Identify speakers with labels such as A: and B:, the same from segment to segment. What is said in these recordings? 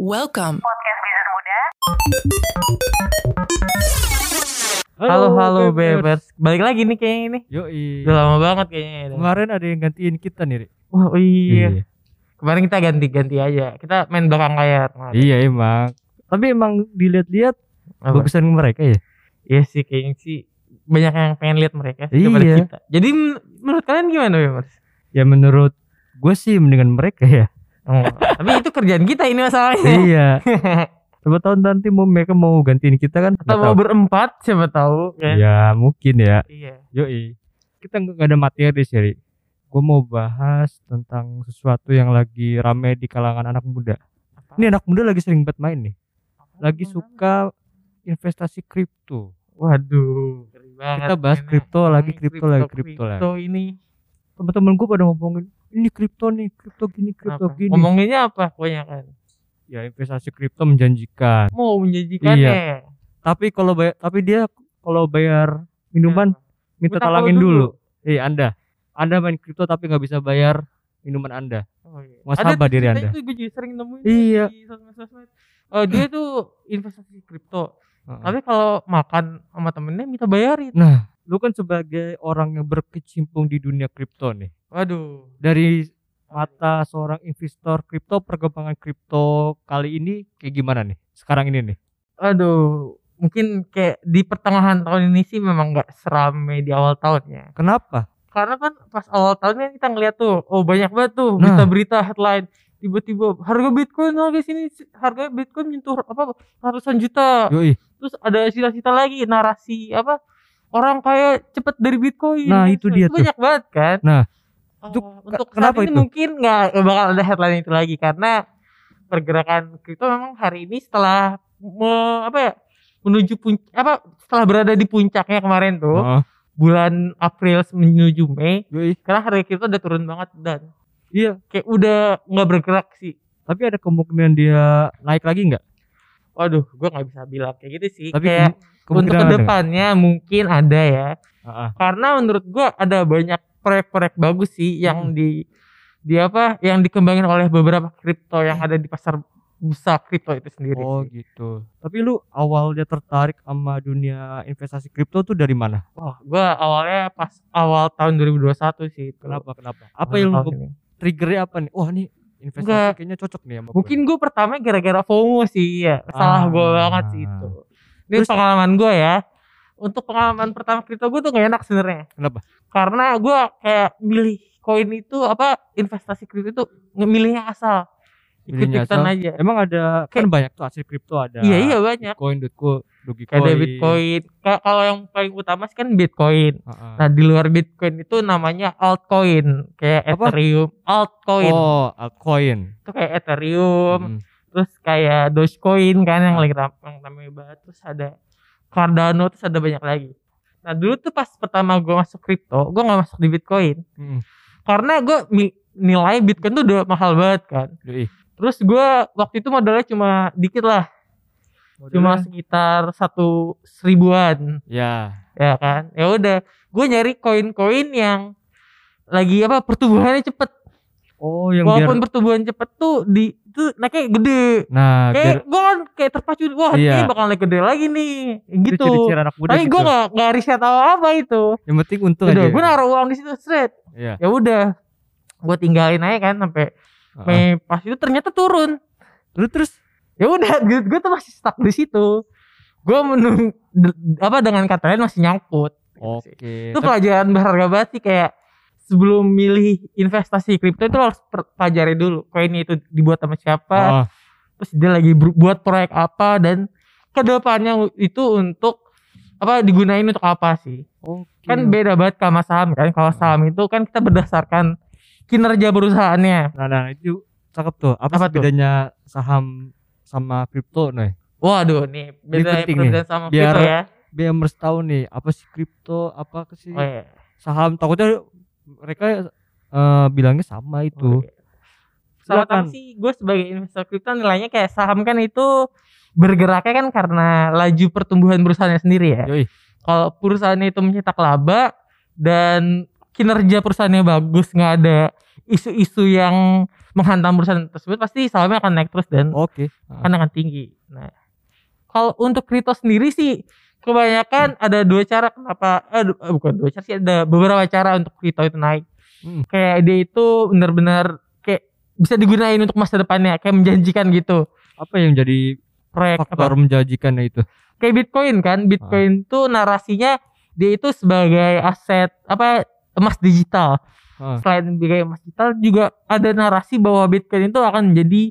A: Welcome.
B: Halo halo bebers. Balik lagi nih kayaknya ini.
C: Yoi.
B: Udah lama banget kayaknya.
C: Kemarin ada yang gantiin kita nih, Rik.
B: Wah iya. Kemarin kita ganti-ganti aja. Kita main belakang layar. kemarin.
C: Iya emang. Tapi emang dilihat-lihat bagusan mereka ya.
B: Iya sih kayaknya sih banyak yang pengen lihat mereka
C: Iya.
B: daripada kita. Jadi men- menurut kalian gimana bebers?
C: Ya menurut gue sih mendingan mereka ya.
B: Oh, tapi itu kerjaan kita ini masalahnya.
C: iya. Siapa tahu nanti mau mereka mau gantiin kita kan?
B: Atau mau berempat siapa tahu kan?
C: Ya mungkin ya.
B: Iya.
C: Yoi. Kita nggak ada materi sih. Gue mau bahas tentang sesuatu yang lagi rame di kalangan anak muda. Ini anak muda lagi sering banget main nih. Lagi suka investasi kripto.
B: Waduh.
C: Kita bahas kripto lagi, kripto lagi, kripto lagi.
B: ini.
C: Teman-teman gue pada ngomongin ini kripto nih, kripto gini, kripto
B: Apa?
C: gini.
B: Ngomonginnya apa kebanyakan?
C: Ya investasi kripto menjanjikan.
B: Mau menjanjikan
C: Iya.
B: ya.
C: Tapi kalau bayar, tapi dia kalau bayar minuman minta
B: Minta
C: talangin dulu.
B: dulu.
C: Eh Anda, Anda main kripto tapi nggak bisa bayar minuman Anda.
B: Oh, iya. Ada
C: diri Anda.
B: Itu gue juga sering nemuin
C: Iya.
B: di sosmed-sosmed. Oh, dia tuh investasi kripto.
C: Heeh.
B: Tapi kalau makan sama temennya minta bayarin.
C: Nah, lu kan sebagai orang yang berkecimpung di dunia kripto nih.
B: Waduh.
C: Dari mata seorang investor kripto, perkembangan kripto kali ini kayak gimana nih? Sekarang ini nih.
B: Aduh. Mungkin kayak di pertengahan tahun ini sih memang nggak serame di awal tahunnya.
C: Kenapa?
B: Karena kan pas awal tahunnya kita ngeliat tuh, oh banyak banget tuh
C: Nah.
B: berita-berita headline tiba-tiba harga Bitcoin harga sini harga Bitcoin menyentuh apa ratusan juta.
C: Yoi.
B: Terus ada cita-cita lagi narasi apa orang kaya cepet dari Bitcoin.
C: Nah, itu dia tuh.
B: banyak banget kan.
C: Nah,
B: Oh,
C: itu
B: untuk
C: ke- kenapa
B: saat ini
C: itu?
B: mungkin nggak bakal ada headline itu lagi karena pergerakan kripto memang hari ini setelah me- apa ya menuju puncak apa setelah berada di puncaknya kemarin tuh
C: Heeh.
B: bulan April menuju Mei
C: Yoi.
B: karena harga kripto udah turun banget dan
C: Iya,
B: kayak udah nggak bergerak sih.
C: tapi ada kemungkinan dia naik lagi nggak?
B: Waduh, gua nggak bisa bilang kayak gitu sih.
C: Tapi
B: kayak untuk
C: kemungkinan ada ke
B: depannya mungkin ada ya.
C: Heeh.
B: Karena menurut gua ada banyak proyek-proyek bagus sih yang
C: Hmm.
B: di di apa yang dikembangin oleh beberapa kripto yang ada di pasar besar kripto itu sendiri.
C: Oh
B: sih.
C: gitu. Tapi lu awalnya tertarik sama dunia investasi kripto tuh dari mana?
B: Wah, gua awalnya pas awal tahun 2021 sih. itu.
C: Kenapa? Kenapa? Apa yang lu triggernya apa nih? Wah nih investasi
B: Enggak.
C: kayaknya cocok nih sama gue.
B: Mungkin gue pertama gara-gara FOMO sih ya. Salah gue
C: Ah.
B: banget sih itu. Ini
C: Terus-
B: pengalaman gue ya. Untuk pengalaman pertama kripto gue tuh gak enak sebenarnya.
C: Kenapa?
B: Karena gue kayak milih koin itu apa investasi kripto itu ngemilihnya asal. Ikut-ikutan
C: asal?
B: aja.
C: Emang ada kan
B: Kayak-
C: banyak tuh aset kripto ada.
B: Iya iya banyak.
C: Bitcoin, Dogecoin, Dogecoin.
B: Kayak ada Bitcoin. Ka- Kalau yang paling utama sih kan Bitcoin.
C: Heeh.
B: Nah di luar Bitcoin itu namanya altcoin. Kayak
C: Apa?
B: Ethereum. Altcoin.
C: Oh, altcoin.
B: Itu kayak Ethereum.
C: Mm.
B: terus kayak Dogecoin kan yang lagi ram- yang namanya banget terus ada Cardano terus ada banyak lagi nah dulu tuh pas pertama gue masuk kripto gue nggak masuk di Bitcoin
C: Mm.
B: karena gue nilai Bitcoin tuh udah mahal banget kan. Terus gue waktu itu modalnya cuma dikit lah cuma
C: Modalnya-
B: sekitar satu seribuan
C: ya.
B: ya kan ya udah gue nyari koin-koin yang lagi apa pertumbuhannya cepet
C: Oh, yang biar
B: walaupun pertumbuhan cepet tuh di itu naiknya gede
C: nah, biar
B: kayak gue kan kayak terpacu wah
C: Iya.
B: ini bakal naik gede lagi nih
C: itu
B: gitu
C: anak muda
B: tapi
C: gitu.
B: gue nggak nggak riset apa apa itu
C: Yang penting untung
B: udah
C: aja.
B: gue naruh uang di situ straight
C: Iya.
B: ya udah gue tinggalin aja kan sampai
C: Heeh.
B: sampai pas itu ternyata turun
C: Terus terus
B: ya udah gue tuh masih stuck di situ gue menung apa dengan kata lain masih nyangkut
C: Oke.
B: itu pelajaran berharga banget sih kayak sebelum milih investasi kripto itu harus pelajari dulu koinnya itu dibuat sama siapa
C: Oh,
B: terus dia lagi buat proyek apa dan ke depannya itu untuk apa digunain untuk apa sih
C: oke.
B: kan beda banget sama saham kan kalau saham itu kan kita berdasarkan kinerja perusahaannya
C: Nah, nah itu cakep tuh. Apa,
B: Apa tuh?
C: bedanya saham sama kripto nih?
B: waduh nih beda perbedaan sama
C: biar-
B: kripto ya
C: Biar harus tahu nih apa sih kripto, apa sih
B: oh, iya.
C: saham. Takutnya mereka eh, bilangnya sama itu.
B: Oh, iya.
C: Silakan.
B: sih gue sebagai investor kripto nilainya kayak saham kan itu bergeraknya kan karena laju pertumbuhan perusahaannya sendiri ya. Kalau perusahaannya itu mencetak laba dan kinerja perusahaannya bagus, nggak ada isu-isu yang menghantam perusahaan tersebut, pasti sahamnya akan naik terus dan
C: Oke.
B: akan akan tinggi. Nah, kalau untuk kripto sendiri sih kebanyakan ada dua cara kenapa eh, eh, bukan dua cara sih ada beberapa cara untuk kripto itu naik.
C: Hmm.
B: Kayak dia itu benar-benar kayak bisa digunain untuk masa depannya, kayak menjanjikan gitu.
C: Apa yang jadi
B: Proyek
C: faktor
B: apa?
C: menjanjikannya itu?
B: Kayak Bitcoin kan, Bitcoin tuh narasinya dia itu sebagai aset apa emas digital.
C: Ah.
B: Selain sebagai emas digital juga ada narasi bahwa Bitcoin itu akan menjadi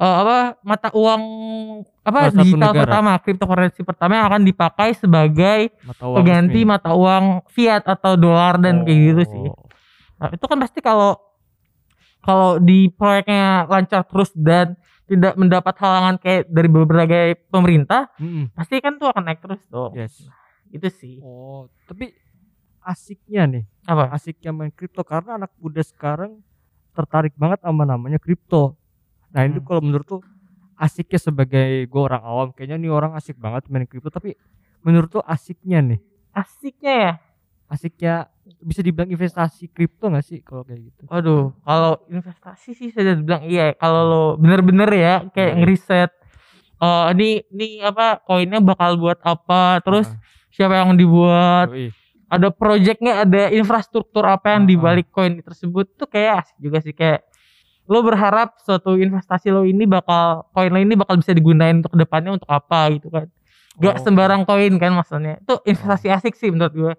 B: eh, apa mata uang apa
C: satu
B: digital
C: negara.
B: pertama, cryptocurrency pertama yang akan dipakai sebagai
C: Mata uang
B: pengganti
C: resmi.
B: mata uang fiat atau dolar dan kayak gitu sih.
C: Oh.
B: Nah, itu kan pasti kalau kalau di proyeknya lancar terus dan tidak mendapat halangan kayak dari berbagai pemerintah,
C: Mm-mm.
B: pasti kan tuh akan naik terus dong.
C: Yes.
B: Itu sih.
C: Oh, tapi asiknya nih,
B: Apa?
C: asiknya main kripto karena anak muda sekarang tertarik banget sama namanya kripto. Nah,
B: Hmm.
C: kalau menurut tuh asiknya sebagai gue orang awam kayaknya nih orang asik banget main kripto tapi menurut tuh asiknya nih,
B: Asiknya ya.
C: asiknya bisa dibilang investasi kripto gak sih kalau kayak gitu?
B: Waduh, kalau investasi sih saya bilang iya. Kalau lo bener-bener ya kayak
C: Iya.
B: ngeriset eh ini ini apa koinnya bakal buat apa, terus
C: Ah,
B: siapa yang dibuat,
C: yoi.
B: Ada projectnya, ada infrastruktur apa yang dibalik koin tersebut tuh kayak asik juga sih kayak lo berharap suatu investasi lo ini bakal koin lo ini bakal bisa digunain untuk depannya untuk apa gitu kan. Gak
C: Oh,
B: sembarang koin kan maksudnya. Itu investasi asik sih menurut gue.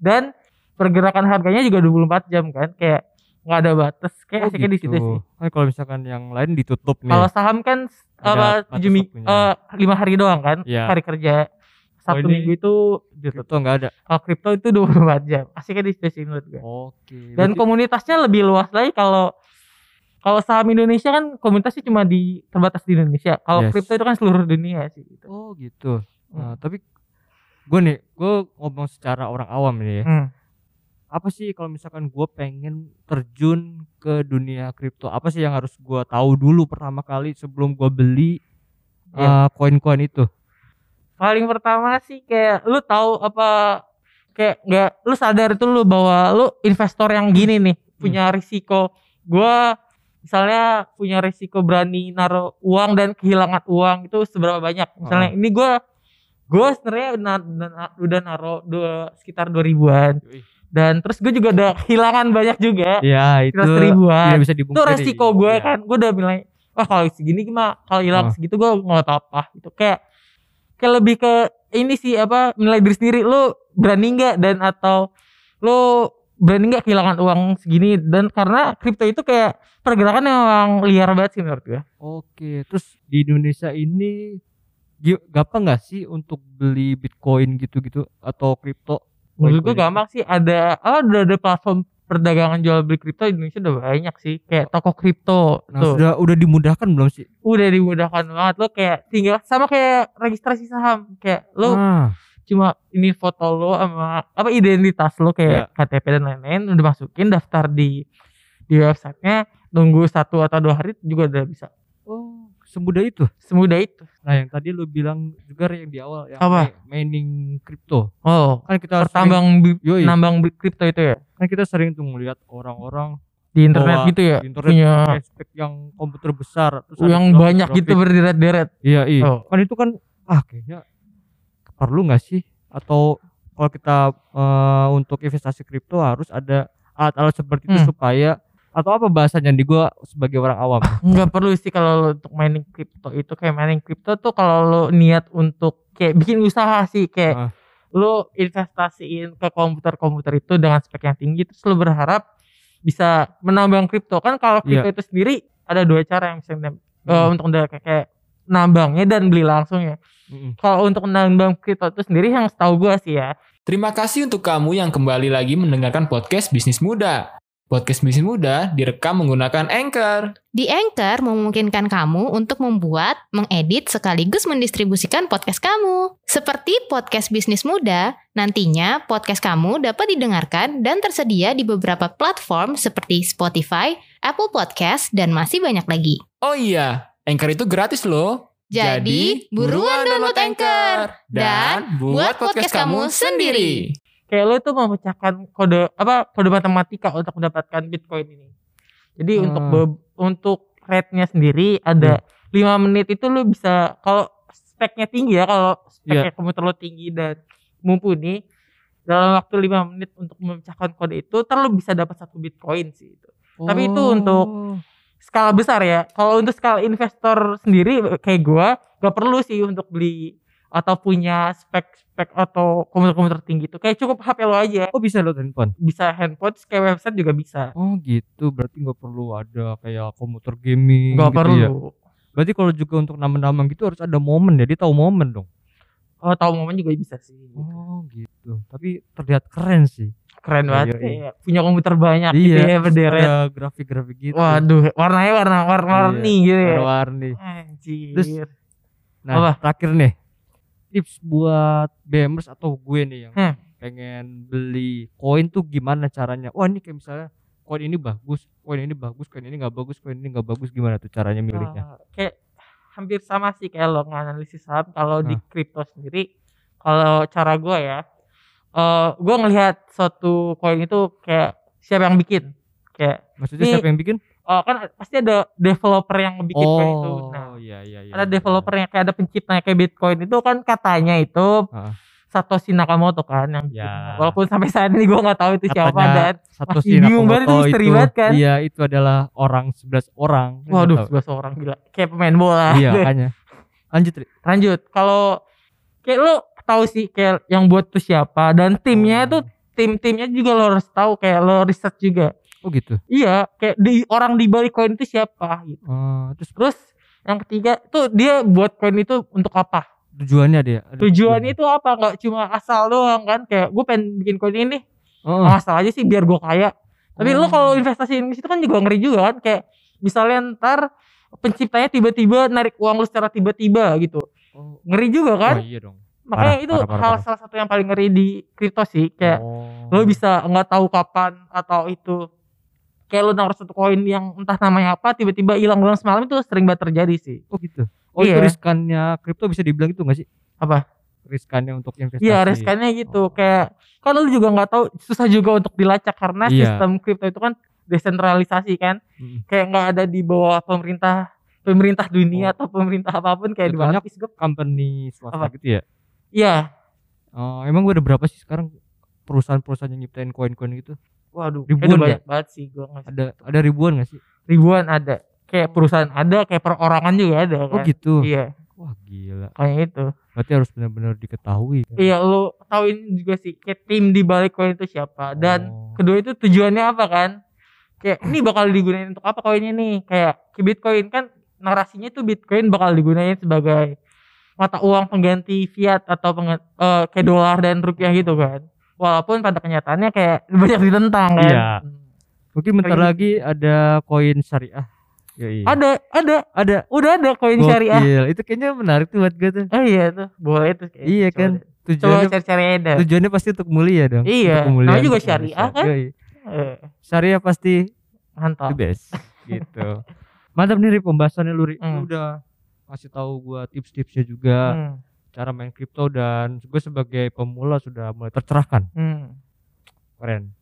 B: Dan pergerakan harganya juga 24 jam kan kayak nggak ada batas kayak
C: Oh,
B: asiknya di situ
C: gitu.
B: sih.
C: Kan kalau misalkan yang lain ditutup nih.
B: Kalau saham kan apa tujuh eh, lima hari doang kan
C: Iya.
B: hari kerja. Satu
C: ini
B: minggu itu ditutup.
C: kripto nggak ada.
B: Kalau kripto itu 24 jam. Asiknya di situ sih menurut gue.
C: Oke.
B: Dan
C: berarti-
B: komunitasnya lebih luas lagi kalau kalau saham Indonesia kan komunitasnya cuma di terbatas di Indonesia. Kalau
C: Yes.
B: kripto itu kan seluruh dunia sih gitu.
C: Oh gitu. Nah,
B: Hmm.
C: tapi gue nih, gue ngomong secara orang awam nih ya.
B: Hmm.
C: Apa sih kalau misalkan gue pengen terjun ke dunia kripto? Apa sih yang harus gue tahu dulu pertama kali sebelum gue beli
B: Iya.
C: uh, koin-koin itu?
B: Paling pertama sih kayak lu tahu apa kayak nggak lu sadar itu lu bahwa lu investor yang gini nih punya risiko. Gua misalnya punya risiko berani naruh uang dan kehilangan uang itu seberapa banyak. Misalnya ini gua gua sebenarnya na- na- udah naruh dua, sekitar 2000-an. Dan terus gue juga udah kehilangan banyak juga.
C: Ya itu
B: seribuan.
C: tidak bisa
B: itu resiko gue
C: Iya.
B: kan gue udah bilang wah kalau segini gimana kalau hilang
C: Ah.
B: segitu gue nggak apa-apa gitu kayak kayak lebih ke ini sih apa nilai diri sendiri lu berani nggak? Dan atau lu berani nggak kehilangan uang segini? Dan karena kripto itu kayak pergerakan yang memang liar banget sih menurut gue
C: Oke, terus di Indonesia ini gampang nggak sih untuk beli Bitcoin gitu-gitu atau kripto?
B: menurut gue gampang sih. Ada oh udah ada platform perdagangan jual beli kripto di Indonesia udah banyak sih. Kayak toko kripto
C: Nah,
B: tuh
C: sudah udah dimudahkan belum sih?
B: udah dimudahkan banget. Lo kayak tinggal sama kayak registrasi saham. Kayak lo
C: Ah,
B: cuma ini foto lo sama apa identitas lo kayak KTP dan lain-lain udah masukin daftar di di websitenya nunggu satu atau dua hari juga udah bisa
C: semudah itu.
B: semudah itu
C: Nah, yang tadi lu bilang juga yang di awal yang
B: Apa?
C: mining kripto.
B: oh
C: Kan kita
B: pertambang
C: Yoi.
B: nambang kripto itu ya
C: kan kita sering tuh ngeliat orang-orang
B: di internet gitu ya
C: di internet
B: punya
C: pakai spek yang komputer besar terus
B: yang banyak gitu berderet-deret
C: Iya, iya.
B: Oh.
C: Kan itu kan ah kayaknya perlu nggak sih atau kalau kita eh, untuk investasi kripto harus ada alat-alat seperti itu
B: Hmm.
C: supaya atau apa bahasanya di gua sebagai orang awam.
B: nggak perlu sih kalau lo untuk mining kripto itu kayak mining kripto tuh kalau lo niat untuk kayak bikin usaha sih kayak
C: Ah.
B: lo investasiin ke komputer-komputer itu dengan spek yang tinggi terus lo berharap bisa menambang kripto kan kalau kripto
C: Iya.
B: itu sendiri ada dua cara yang bisa
C: Hmm.
B: untuk udah kayak, kayak nambangnya dan beli langsung ya
C: Mm-mm.
B: kalau untuk menambang kripto itu sendiri yang setahu gua sih ya
A: Terima kasih untuk kamu yang kembali lagi mendengarkan podcast Bisnis Muda. Podcast Bisnis Muda direkam menggunakan Anchor.
D: Di Anchor memungkinkan kamu untuk membuat, mengedit, sekaligus mendistribusikan podcast kamu. Seperti podcast Bisnis Muda, nantinya podcast kamu dapat didengarkan dan tersedia di beberapa platform seperti Spotify, Apple Podcast, dan masih banyak lagi.
A: Oh iya, Anchor itu gratis loh.
D: Jadi, buruan download Anchor dan buat podcast kamu sendiri.
B: Kayak lu tuh memecahkan kode apa kode matematika untuk mendapatkan Bitcoin ini. Jadi
C: Hmm.
B: untuk be- untuk rate-nya sendiri ada lima menit itu lu bisa kalau speknya tinggi ya kalau speknya komputer lu tinggi dan mumpuni dalam waktu lima menit untuk memecahkan kode itu ntar lu bisa dapat satu Bitcoin sih itu. Tapi itu untuk
C: Oh.
B: skala besar ya. Kalau untuk skala investor sendiri kayak gua gak perlu sih untuk beli atau punya spek-spek atau komputer-komputer tinggi itu. Kayak cukup HP lo aja.
C: Oh bisa lo handphone.
B: Bisa handphone, kayak website juga bisa.
C: Oh gitu, berarti nggak perlu ada kayak komputer gaming
B: Gak
C: gitu
B: perlu.
C: ya. Berarti kalau juga untuk nama-nama gitu harus ada momen ya, dia tahu momen dong.
B: Oh, tahu momen juga bisa sih.
C: Oh gitu. Tapi terlihat keren sih.
B: Keren
C: Iya,
B: banget.
C: iya.
B: kayak punya komputer banyak gitu
C: iya,
B: ya berderet.
C: ada grafik-grafik gitu.
B: Waduh, warnanya warna warna-warni gitu ya.
C: Warna-warni.
B: Anjir.
C: Terus- Nah,
B: Apa?
C: terakhir nih. Tips buat BMers atau gue nih yang
B: Hmm.
C: pengen beli koin tuh gimana caranya? Wah, ini kayak misalnya koin ini bagus, koin ini bagus, koin ini nggak bagus, koin ini nggak bagus gimana tuh caranya milihnya?
B: Ah, kayak hampir sama sih kayak lo nganalisis saham kalau di
C: Ah.
B: kripto sendiri kalau cara gua ya eh gua ngelihat suatu koin itu kayak siapa yang bikin kayak
C: Maksudnya
B: Ini-
C: siapa yang bikin?
B: Oh kan pasti ada developer yang bikin koin itu nah
C: Oh, iya iya iya.
B: ada
C: iya.
B: developernya kayak ada penciptanya kayak Bitcoin itu kan katanya itu
C: Ah.
B: Satoshi Nakamoto kan yang.
C: Ya.
B: walaupun sampai saat ini gua nggak tahu itu siapa
C: Katanya
B: dan
C: Satoshi
B: masih bingung banget itu misteri
C: itu,
B: banget kan.
C: Iya, itu adalah orang 11 orang.
B: Waduh
C: nggak tahu.
B: sebelas orang gila kayak pemain bola
C: Iya, makanya. Lanjut, Ri.
B: lanjut kalau kayak lu tahu sih kayak yang buat tuh siapa dan timnya
C: Oh.
B: tuh tim-timnya juga lo harus tahu kayak lo riset juga
C: Oh gitu.
B: iya kayak di orang di balik koin itu siapa gitu
C: Oh, terus
B: terus yang ketiga tuh dia buat koin itu untuk apa
C: tujuannya dia. ada
B: tujuannya itu apa nggak cuma asal doang kan kayak gue pengen bikin koin ini
C: Oh,
B: asal aja sih biar gue kaya tapi lo
C: Oh.
B: kalau investasi di situ kan juga ngeri juga kan kayak misalnya ntar penciptanya tiba-tiba narik uang lu secara tiba-tiba gitu
C: oh,
B: ngeri juga kan
C: oh, iya dong.
B: makanya
C: Parah,
B: itu
C: parah, parah,
B: hal
C: parah.
B: salah satu yang paling ngeri di kripto sih kayak
C: oh.
B: lo bisa nggak tahu kapan atau itu kayak lo naruh satu koin yang entah namanya apa tiba-tiba hilang dalam semalam itu sering banget terjadi sih
C: Oh gitu. Oh itu
B: Iya.
C: riskannya kripto bisa dibilang itu gak sih?
B: Apa?
C: Riskannya untuk investasi.
B: iya riskannya gitu
C: Oh.
B: kayak kan lo juga nggak tahu susah juga untuk dilacak karena
C: Iya.
B: sistem kripto itu kan desentralisasi kan
C: Mm.
B: kayak nggak ada di bawah pemerintah pemerintah dunia
C: Oh.
B: atau pemerintah apa pun kayak di bawah Pisgop.
C: Company swasta
B: Apa?
C: gitu ya.
B: iya
C: Oh, emang gue ada berapa sih sekarang perusahaan-perusahaan yang nyiptain koin-koin gitu?
B: Waduh
C: Ribuan
B: itu
C: ya?
B: banyak banget sih gua nggak-
C: Ada ada ribuan gak sih?
B: ribuan ada kayak perusahaan ada kayak perorangan juga ada
C: Oh
B: kan
C: gitu.
B: iya
C: Wah gila.
B: kayak itu
C: Berarti harus benar-benar diketahui. Kan?
B: Iya lu tahu ini juga sih kayak tim di balik koin itu siapa dan
C: Oh.
B: kedua itu tujuannya apa kan kayak ini bakal digunain untuk apa koinnya nih kayak ke Bitcoin kan narasinya tuh Bitcoin bakal digunain sebagai mata uang pengganti fiat atau penggan- eh, kayak dolar dan rupiah gitu kan walaupun pada kenyataannya kayak banyak ditentang kan
C: Iya.
B: Hmm.
C: Mungkin bentar
B: Kayak
C: lagi ada koin syariah. Yoi.
B: ada ada
C: ada.
B: udah ada koin syariah
C: Gokil. Itu kayaknya menarik tuh buat gue tuh.
B: oh iya tuh boleh tuh kayak
C: Iya
B: coba
C: kan?
B: coba
C: Tujuannya
B: cari-cari aja
C: tujuannya pasti untuk mulia dong.
B: Iya, namanya juga syariah kan?
C: Yoi.
B: Eh,
C: Syariah pasti the
B: mantap
C: best gitu. Mantap nih pembahasannya lu Ri. Lu
B: Hmm.
C: udah kasih tahu gua tips-tipsnya juga
B: Hmm,
C: cara main kripto dan gue sebagai pemula sudah mulai tercerahkan.
B: hmm.
C: Keren.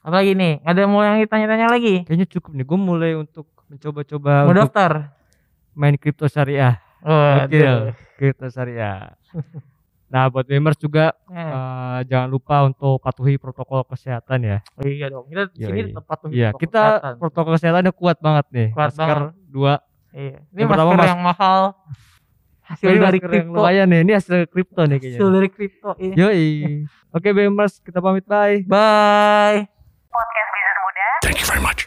B: Apalagi nih? Ada mau yang ditanya-tanya lagi?
C: Kayaknya cukup nih. Gue mulai untuk mencoba-coba
B: Mau
C: untuk
B: daftar?
C: main kripto syariah.
B: Waduh.
C: Gokil. Kripto syariah. nah, buat members juga
B: Eh,
C: eh, jangan lupa untuk patuhi protokol kesehatan ya.
B: oh iya dong. Kita di sini
C: Yoi.
B: tetap patuhi
C: Iya,
B: protokol
C: kita
B: kesehatan.
C: protokol kesehatannya kuat banget nih.
B: Kuat
C: Masker dua.
B: Iya. Ini
C: Yang
B: masker
C: pertama, mas-
B: yang mahal hasil
C: Ini
B: dari kripto.
C: lumayan nih ini hasil kripto nih kayaknya.
B: Hasil dari kripto iya.
C: yoi. Oke okay, bemers kita pamit bye.
B: Bye.
E: Podcast bisnis muda. Thank you very much.